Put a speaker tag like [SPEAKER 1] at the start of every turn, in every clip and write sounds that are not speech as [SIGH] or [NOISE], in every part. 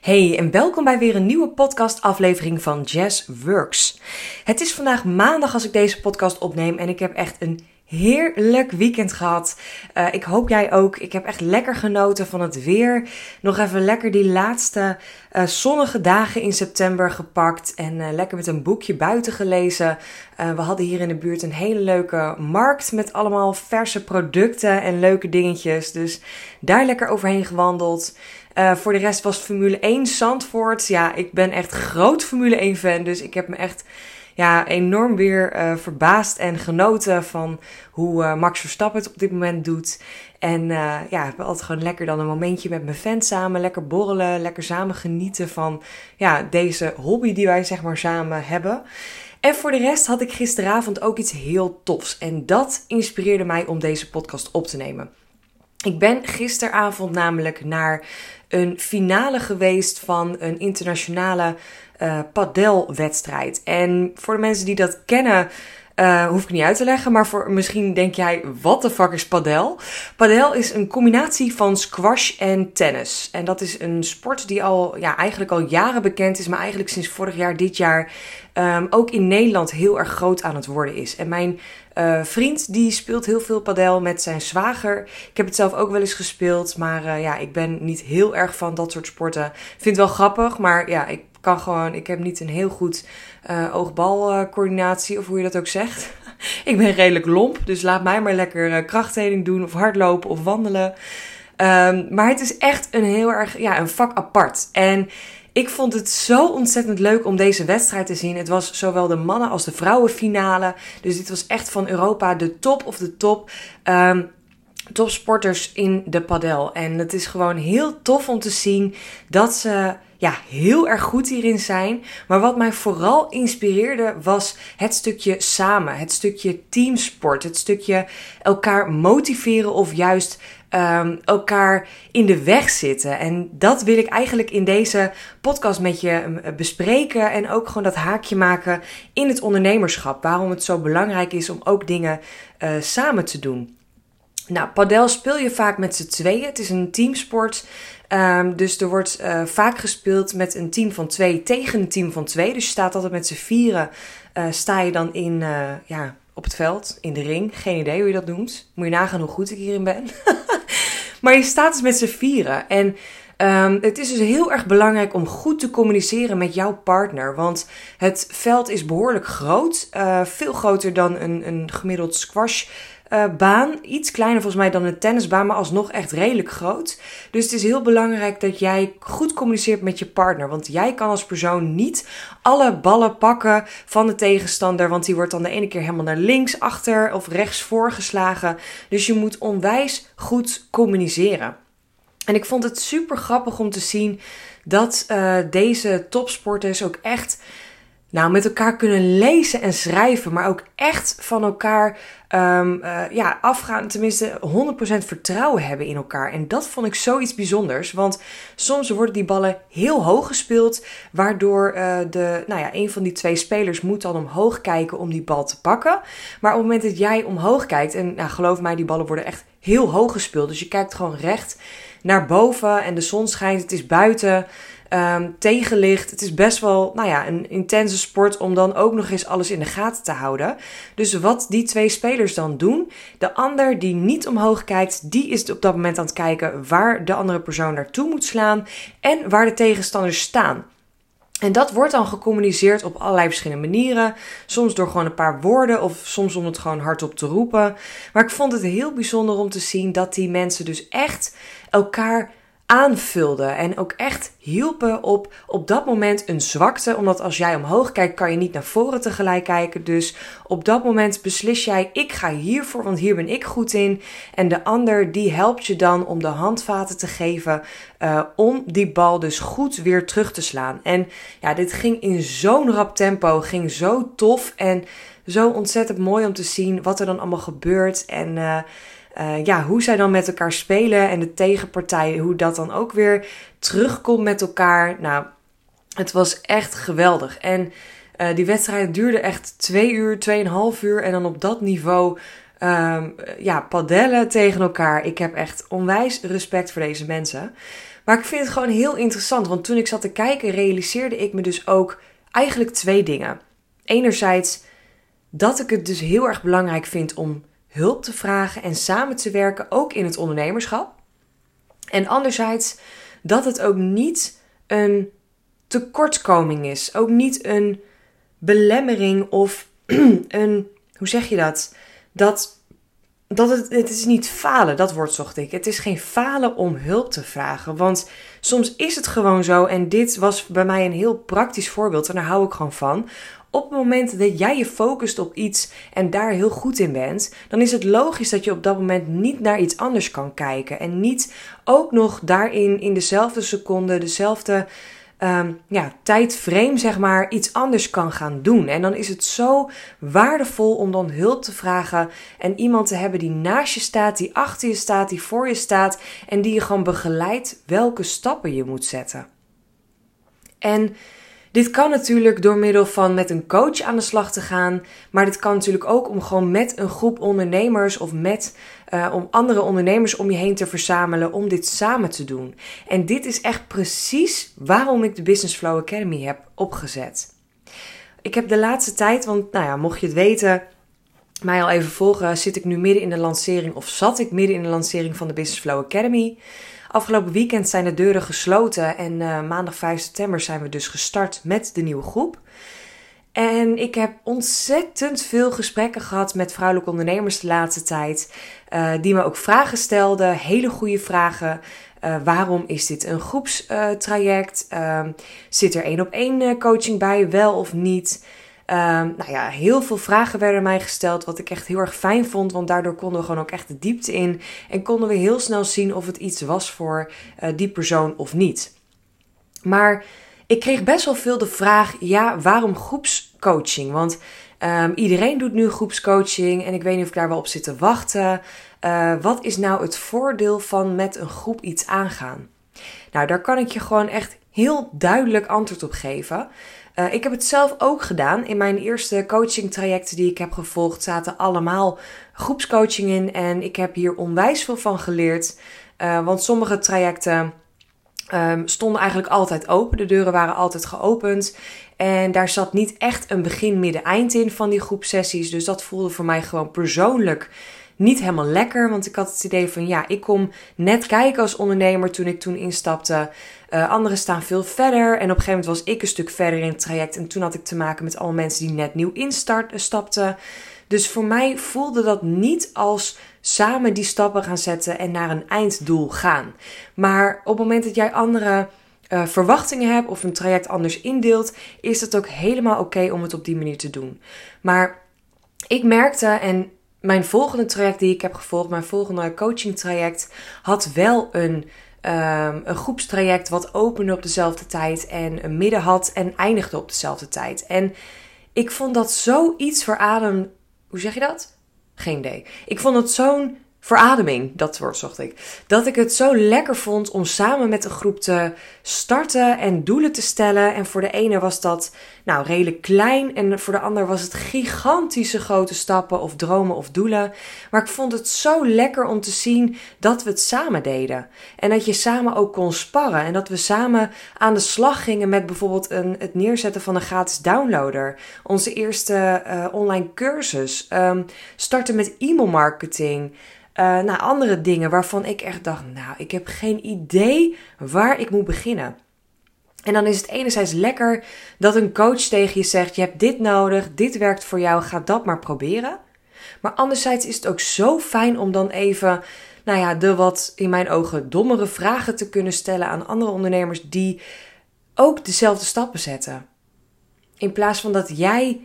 [SPEAKER 1] Hey en welkom bij weer een nieuwe podcast-aflevering van Jazz Works. Het is vandaag maandag als ik deze podcast opneem en ik heb echt een heerlijk weekend gehad. Uh, ik hoop jij ook. Ik heb echt lekker genoten van het weer. Nog even lekker die laatste uh, zonnige dagen in september gepakt en uh, lekker met een boekje buiten gelezen. we hadden hier in de buurt een hele leuke markt met allemaal verse producten en leuke dingetjes. Dus daar lekker overheen gewandeld. Uh, voor de rest was Formule 1 Zandvoort. Ja, ik ben echt groot Formule 1 fan. Dus ik heb me echt ja, enorm weer uh, verbaasd en genoten van hoe uh, Max Verstappen het op dit moment doet. En ja, ik heb altijd gewoon lekker dan een momentje met mijn fans samen. Lekker borrelen, lekker samen genieten van ja, deze hobby die wij zeg maar samen hebben. En voor de rest had ik gisteravond ook iets heel tofs. En dat inspireerde mij om deze podcast op te nemen. Ik ben gisteravond namelijk naar een finale geweest van een internationale uh, padelwedstrijd. En voor de mensen die dat kennen, uh, hoef ik niet uit te leggen. Maar voor misschien denk jij, wat de fuck is padel? Padel is een combinatie van squash en tennis. En dat is een sport die al, ja, eigenlijk al jaren bekend is. Maar eigenlijk sinds vorig jaar, dit jaar, um, ook in Nederland heel erg groot aan het worden is. En mijn uh, vriend die speelt heel veel padel met zijn zwager. Ik heb het zelf ook wel eens gespeeld, maar uh, ja, ik ben niet heel erg van dat soort sporten. Vind het wel grappig, maar ja, ik kan gewoon, ik heb niet een heel goed uh, oogbalcoördinatie of hoe je dat ook zegt. [LAUGHS] ik ben redelijk lomp, dus laat mij maar lekker krachttraining doen of hardlopen of wandelen. Um, maar het is echt een heel erg, ja, een vak apart. En ik vond het zo ontzettend leuk om deze wedstrijd te zien. Het was zowel de mannen als de vrouwenfinale. Dus dit was echt van Europa de top of de top. Um, topsporters in de padel. En het is gewoon heel tof om te zien dat ze ja, heel erg goed hierin zijn. Maar wat mij vooral inspireerde was het stukje samen, het stukje teamsport, het stukje elkaar motiveren of juist um, elkaar in de weg zitten. En dat wil ik eigenlijk in deze podcast met je ehm, bespreken. En ook gewoon dat haakje maken in het ondernemerschap. Waarom het zo belangrijk is om ook dingen uh, samen te doen. Nou, padel speel je vaak met z'n tweeën. Het is een teamsport. Um, dus er wordt uh, vaak gespeeld met een team van twee tegen een team van twee. Dus je staat altijd met z'n vieren. Uh, sta je dan in, uh, ja, op het veld, in de ring. Geen idee hoe je dat noemt. Moet je nagaan hoe goed ik hierin ben. [LAUGHS] maar je staat dus met z'n vieren. En um, het is dus heel erg belangrijk om goed te communiceren met jouw partner. Want het veld is behoorlijk groot. Veel groter dan een, een gemiddeld squash uh, baan. Iets kleiner volgens mij dan een tennisbaan, maar alsnog echt redelijk groot. Dus het is heel belangrijk dat jij goed communiceert met je partner. Want jij kan als persoon niet alle ballen pakken van de tegenstander. Want die wordt dan de ene keer helemaal naar links, achter of rechts voorgeslagen. Dus je moet onwijs goed communiceren. En ik vond het super grappig om te zien dat uh, deze topsporters ook echt nou, met elkaar kunnen lezen en schrijven, maar ook echt van elkaar um, uh, ja, afgaan, tenminste 100% vertrouwen hebben in elkaar. En dat vond ik zoiets bijzonders, want soms worden die ballen heel hoog gespeeld, waardoor uh, de, nou ja, een van die twee spelers moet dan omhoog kijken om die bal te pakken. Maar op het moment dat jij omhoog kijkt, en nou, geloof mij, die ballen worden echt heel hoog gespeeld, dus je kijkt gewoon recht naar boven en de zon schijnt, het is buiten um, tegenlicht. Het is best wel, nou ja, een intense sport om dan ook nog eens alles in de gaten te houden. Dus wat die twee spelers dan doen, de ander die niet omhoog kijkt, die is op dat moment aan het kijken waar de andere persoon naartoe moet slaan en waar de tegenstanders staan. En dat wordt dan gecommuniceerd op allerlei verschillende manieren. Soms door gewoon een paar woorden of soms om het gewoon hardop te roepen. Maar ik vond het heel bijzonder om te zien dat die mensen dus echt elkaar aanvulden en ook echt hielpen op op dat moment een zwakte. Omdat als jij omhoog kijkt, kan je niet naar voren tegelijk kijken. Dus op dat moment beslis jij, ik ga hiervoor, want hier ben ik goed in. En de ander die helpt je dan om de handvaten te geven uh, om die bal dus goed weer terug te slaan. En ja, dit ging in zo'n rap tempo, ging zo tof en zo ontzettend mooi om te zien wat er dan allemaal gebeurt. En uh, uh, ja, hoe zij dan met elkaar spelen en de tegenpartij, hoe dat dan ook weer terugkomt met elkaar. Nou, het was echt geweldig. En uh, die wedstrijd duurde echt twee uur, tweeënhalf uur. En dan op dat niveau um, ja, padellen tegen elkaar. Ik heb echt onwijs respect voor deze mensen. Maar ik vind het gewoon heel interessant, want toen ik zat te kijken, realiseerde ik me dus ook eigenlijk twee dingen. Enerzijds dat ik het dus heel erg belangrijk vind om hulp te vragen en samen te werken, ook in het ondernemerschap. En anderzijds dat het ook niet een tekortkoming is, ook niet een belemmering of [CLEARS THROAT] een, hoe zeg je dat? Dat dat het, het is niet falen, dat woord zocht ik. Het is geen falen om hulp te vragen. Want soms is het gewoon zo, en dit was bij mij een heel praktisch voorbeeld, en daar hou ik gewoon van. Op het moment dat jij je focust op iets en daar heel goed in bent, dan is het logisch dat je op dat moment niet naar iets anders kan kijken. En niet ook nog daarin in dezelfde seconde, dezelfde um, ja, tijdframe, zeg maar, iets anders kan gaan doen. En dan is het zo waardevol om dan hulp te vragen en iemand te hebben die naast je staat, die achter je staat, die voor je staat en die je gewoon begeleidt welke stappen je moet zetten. En dit kan natuurlijk door middel van met een coach aan de slag te gaan. Maar dit kan natuurlijk ook om gewoon met een groep ondernemers of met uh, om andere ondernemers om je heen te verzamelen om dit samen te doen. En dit is echt precies waarom ik de Business Flow Academy heb opgezet. Ik heb de laatste tijd, want nou ja, mocht je het weten, mij al even volgen, zit ik nu midden in de lancering of zat ik midden in de lancering van de Business Flow Academy. Afgelopen weekend zijn de deuren gesloten en uh, maandag 5 september zijn we dus gestart met de nieuwe groep. En ik heb ontzettend veel gesprekken gehad met vrouwelijke ondernemers de laatste tijd. Uh, die me ook vragen stelden, hele goede vragen. Uh, waarom is dit een groepstraject? Uh, zit er één op één coaching bij, wel of niet? Ehm, nou ja, heel veel vragen werden mij gesteld, wat ik echt heel erg fijn vond, want daardoor konden we gewoon ook echt de diepte in en konden we heel snel zien of het iets was voor die persoon of niet. Maar ik kreeg best wel veel de vraag: ja, waarom groepscoaching? Want um, iedereen doet nu groepscoaching en ik weet niet of ik daar wel op zit te wachten. Uh, wat is nou het voordeel van met een groep iets aangaan? Nou, daar kan ik je gewoon echt heel duidelijk antwoord op geven. Uh, ik heb het zelf ook gedaan. In mijn eerste coaching trajecten die ik heb gevolgd zaten allemaal groepscoaching in. En ik heb hier onwijs veel van geleerd. Uh, want sommige trajecten um, stonden eigenlijk altijd open. De deuren waren altijd geopend. En daar zat niet echt een begin, midden, eind in van die groepsessies. Dus dat voelde voor mij gewoon persoonlijk niet helemaal lekker. Want ik had het idee van ja, ik kom net kijken als ondernemer toen ik toen instapte. Uh, anderen staan veel verder. En op een gegeven moment was ik een stuk verder in het traject. En toen had ik te maken met allemaal mensen die net nieuw instapten. Dus voor mij voelde dat niet als samen die stappen gaan zetten en naar een einddoel gaan. Maar op het moment dat jij andere uh, verwachtingen hebt of een traject anders indeelt, is het ook helemaal oké om het op die manier te doen. Maar ik merkte, en mijn volgende traject die ik heb gevolgd, mijn volgende coaching traject, had wel een, um, een groepstraject wat opende op dezelfde tijd en een midden had en eindigde op dezelfde tijd. En ik vond dat zoiets voor adem. Hoe zeg je dat? Geen idee. Ik vond het zo'n verademing, dat woord zocht ik. Dat ik het zo lekker vond om samen met een groep te starten en doelen te stellen. En voor de ene was dat nou redelijk klein en voor de ander was het gigantische grote stappen of dromen of doelen. Maar ik vond het zo lekker om te zien dat we het samen deden. En dat je samen ook kon sparren en dat we samen aan de slag gingen met bijvoorbeeld een, het neerzetten van een gratis downloader. Onze eerste uh, online cursus. Um, starten met e-mailmarketing. Uh, naar andere dingen waarvan ik echt dacht, nou, ik heb geen idee waar ik moet beginnen. En dan is het enerzijds lekker dat een coach tegen je zegt: Je hebt dit nodig, dit werkt voor jou, ga dat maar proberen. Maar anderzijds is het ook zo fijn om dan even, nou ja, de wat in mijn ogen dommere vragen te kunnen stellen aan andere ondernemers die ook dezelfde stappen zetten. In plaats van dat jij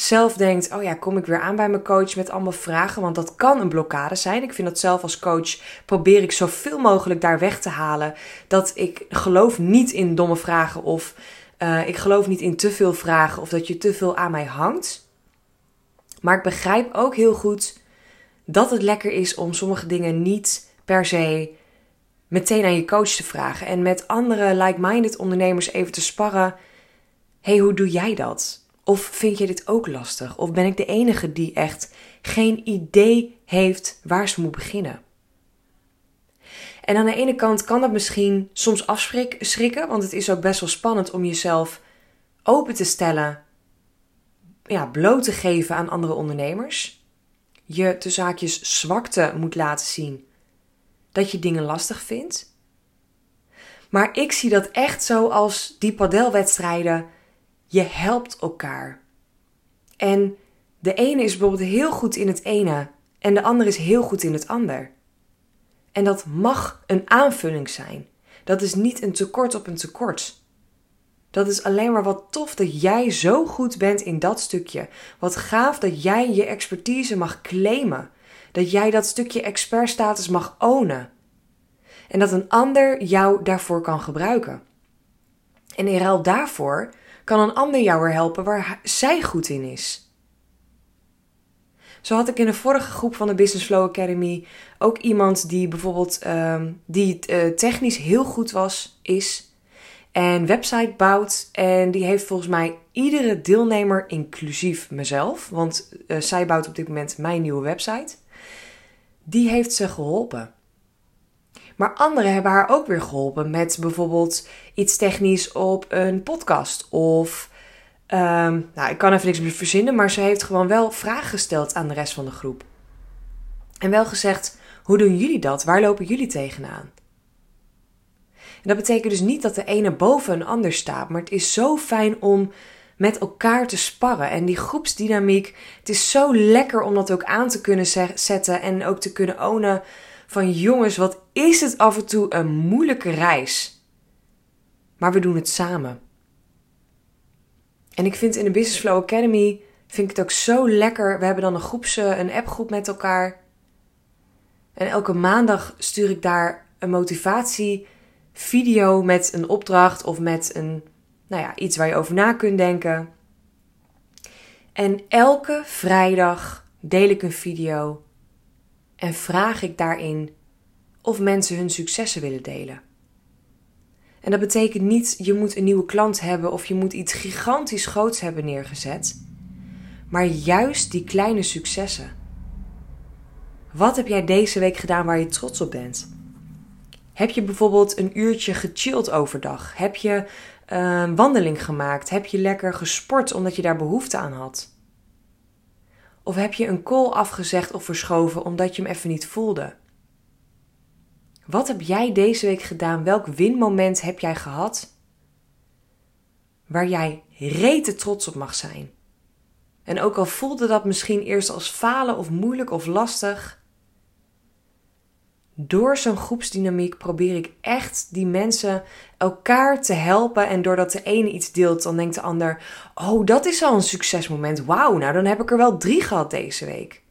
[SPEAKER 1] zelf denkt: oh ja, kom ik weer aan bij mijn coach met allemaal vragen? Want dat kan een blokkade zijn. Ik vind dat zelf als coach probeer ik zoveel mogelijk daar weg te halen. Dat ik geloof niet in domme vragen of uh, ik geloof niet in te veel vragen of dat je te veel aan mij hangt. Maar ik begrijp ook heel goed dat het lekker is om sommige dingen niet per se meteen aan je coach te vragen. En met andere like-minded ondernemers even te sparren. hey, hoe doe jij dat? Of vind je dit ook lastig? Of ben ik de enige die echt geen idee heeft waar ze moet beginnen? En aan de ene kant kan dat misschien soms afschrikken, want het is ook best wel spannend om jezelf open te stellen, ja, bloot te geven aan andere ondernemers. Je te zaakjes zwakte moet laten zien dat je dingen lastig vindt. Maar ik zie dat echt zo als die padelwedstrijden. Je helpt elkaar. En de ene is bijvoorbeeld heel goed in het ene en de ander is heel goed in het ander. En dat mag een aanvulling zijn. Dat is niet een tekort op een tekort. Dat is alleen maar wat tof dat jij zo goed bent in dat stukje. Wat gaaf dat jij je expertise mag claimen. Dat jij dat stukje expertstatus mag ownen. En dat een ander jou daarvoor kan gebruiken. En in ruil daarvoor kan een ander jou weer helpen waar zij goed in is. Zo had ik in de vorige groep van de Business Flow Academy ook iemand die bijvoorbeeld uh, die uh, technisch heel goed was, is en website bouwt. En die heeft volgens mij iedere deelnemer, inclusief mezelf, want uh, zij bouwt op dit moment mijn nieuwe website, die heeft ze geholpen. Maar anderen hebben haar ook weer geholpen met bijvoorbeeld iets technisch op een podcast of Um, nou, ik kan even niks meer verzinnen, maar ze heeft gewoon wel vragen gesteld aan de rest van de groep. En wel gezegd: hoe doen jullie dat? Waar lopen jullie tegenaan? En dat betekent dus niet dat de ene boven een ander staat, maar het is zo fijn om met elkaar te sparren. En die groepsdynamiek, het is zo lekker om dat ook aan te kunnen zetten en ook te kunnen ownen van jongens, wat is het af en toe een moeilijke reis. Maar we doen het samen. En ik vind in de Business Flow Academy vind ik het ook zo lekker. We hebben dan een groeps, een appgroep met elkaar. En elke maandag stuur ik daar een motivatie video met een opdracht of met een, nou ja, iets waar je over na kunt denken. En elke vrijdag deel ik een video en vraag ik daarin of mensen hun successen willen delen. En dat betekent niet je moet een nieuwe klant hebben of je moet iets gigantisch groots hebben neergezet. Maar juist die kleine successen. Wat heb jij deze week gedaan waar je trots op bent? Heb je bijvoorbeeld een uurtje gechilled overdag? Heb je een wandeling gemaakt? Heb je lekker gesport omdat je daar behoefte aan had? Of heb je een call afgezegd of verschoven omdat je hem even niet voelde? Wat heb jij deze week gedaan? Welk winmoment heb jij gehad? Waar jij rete trots op mag zijn. En ook al voelde dat misschien eerst als falen of moeilijk of lastig. Door zo'n groepsdynamiek probeer ik echt die mensen elkaar te helpen. En doordat de ene iets deelt, dan denkt de ander: Oh, dat is al een succesmoment. Wauw, nou dan heb ik er wel drie gehad deze week.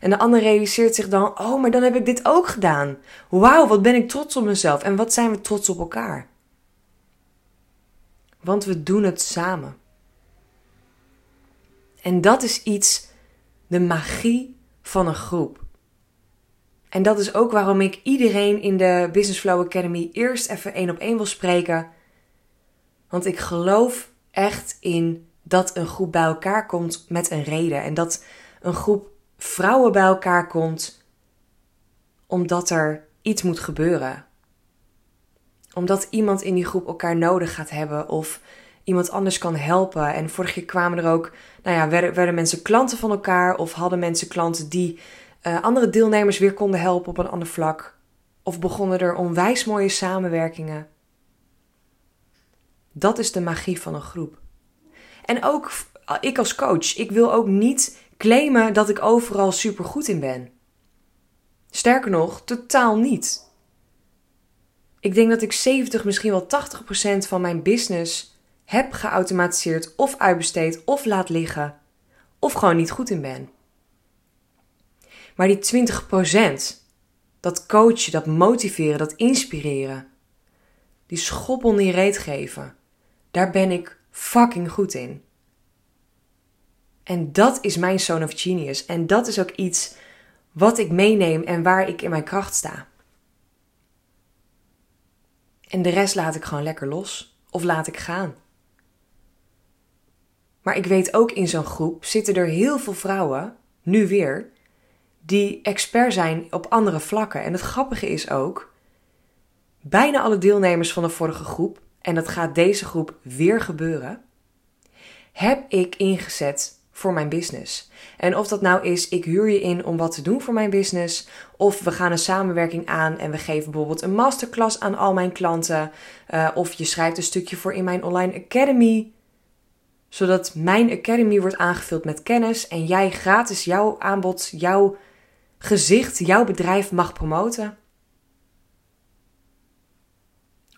[SPEAKER 1] En de ander realiseert zich dan: oh, maar dan heb ik dit ook gedaan. Wauw, wat ben ik trots op mezelf en wat zijn we trots op elkaar. Want we doen het samen. En dat is iets, de magie van een groep. En dat is ook waarom ik iedereen in de Business Flow Academy eerst even één op één wil spreken. Want ik geloof echt in dat een groep bij elkaar komt met een reden. En dat een groep vrouwen bij elkaar komt omdat er iets moet gebeuren. Omdat iemand in die groep elkaar nodig gaat hebben of iemand anders kan helpen. En vorig jaar kwamen er ook, nou ja, werden, werden mensen klanten van elkaar of hadden mensen klanten die uh, andere deelnemers weer konden helpen op een ander vlak. Of begonnen er onwijs mooie samenwerkingen. Dat is de magie van een groep. En ook ik als coach, ik wil ook niet claimen dat ik overal super goed in ben. Sterker nog, totaal niet. Ik denk dat ik 70, misschien wel 80% van mijn business heb geautomatiseerd of uitbesteed of laat liggen of gewoon niet goed in ben. Maar die 20%, dat coachen, dat motiveren, dat inspireren, die schop onder je reet geven, daar ben ik fucking goed in. En dat is mijn zone of genius. En dat is ook iets wat ik meeneem en waar ik in mijn kracht sta. En de rest laat ik gewoon lekker los of laat ik gaan. Maar ik weet ook in zo'n groep zitten er heel veel vrouwen, nu weer, die expert zijn op andere vlakken. En het grappige is ook, bijna alle deelnemers van de vorige groep, en dat gaat deze groep weer gebeuren, heb ik ingezet voor mijn business. En of dat nou is, ik huur je in om wat te doen voor mijn business, of we gaan een samenwerking aan en we geven bijvoorbeeld een masterclass aan al mijn klanten, uh, of je schrijft een stukje voor in mijn online academy, zodat mijn academy wordt aangevuld met kennis en jij gratis jouw aanbod, jouw gezicht, jouw bedrijf mag promoten.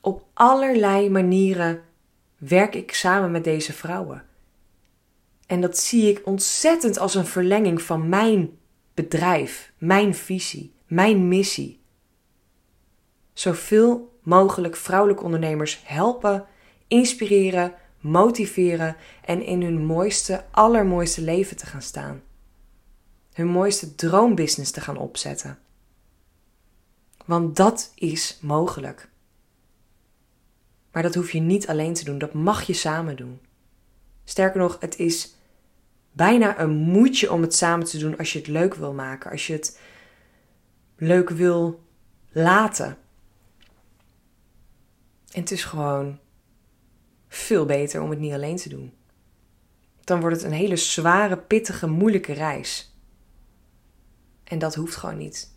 [SPEAKER 1] Op allerlei manieren werk ik samen met deze vrouwen. En dat zie ik ontzettend als een verlenging van mijn bedrijf, mijn visie, mijn missie. Zoveel mogelijk vrouwelijke ondernemers helpen, inspireren, motiveren en in hun mooiste, allermooiste leven te gaan staan. Hun mooiste droombusiness te gaan opzetten. Want dat is mogelijk. Maar dat hoef je niet alleen te doen, dat mag je samen doen. Sterker nog, het is bijna een moedje om het samen te doen als je het leuk wil maken, als je het leuk wil laten. En het is gewoon veel beter om het niet alleen te doen. Dan wordt het een hele zware, pittige, moeilijke reis. En dat hoeft gewoon niet.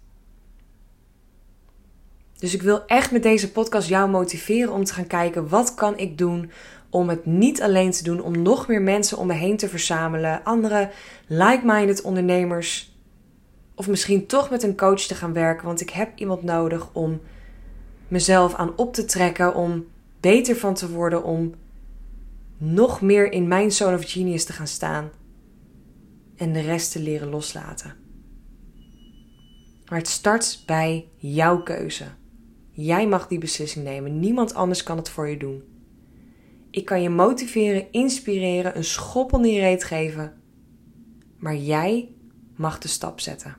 [SPEAKER 1] Dus ik wil echt met deze podcast jou motiveren om te gaan kijken wat kan ik doen om het niet alleen te doen, om nog meer mensen om me heen te verzamelen, andere like-minded ondernemers, of misschien toch met een coach te gaan werken, want ik heb iemand nodig om mezelf aan op te trekken, om beter van te worden, om nog meer in mijn zone of genius te gaan staan en de rest te leren loslaten. Maar het start bij jouw keuze. Jij mag die beslissing nemen. Niemand anders kan het voor je doen. Ik kan je motiveren, inspireren, een schop onder je reet geven. Maar jij mag de stap zetten.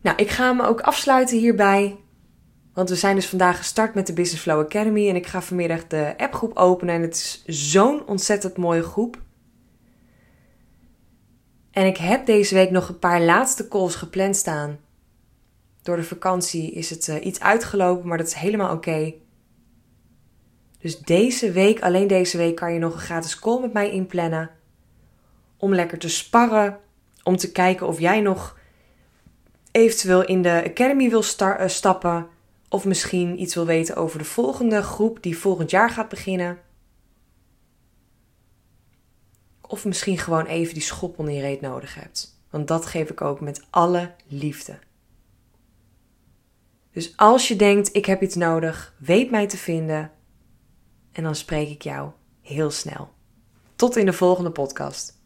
[SPEAKER 1] Nou, ik ga me ook afsluiten hierbij. Want we zijn dus vandaag gestart met de Business Flow Academy. En ik ga vanmiddag de appgroep openen. En het is zo'n ontzettend mooie groep. En ik heb deze week nog een paar laatste calls gepland staan. Door de vakantie is het uh, iets uitgelopen, maar dat is helemaal oké. Dus deze week, alleen deze week, kan je nog een gratis call met mij inplannen. Om lekker te sparren. Om te kijken of jij nog eventueel in de Academy wil uh, stappen. Of misschien iets wil weten over de volgende groep die volgend jaar gaat beginnen. Of misschien gewoon even die schop onder je reet nodig hebt. Want dat geef ik ook met alle liefde. Dus als je denkt, ik heb iets nodig, weet mij te vinden. En dan spreek ik jou heel snel. Tot in de volgende podcast.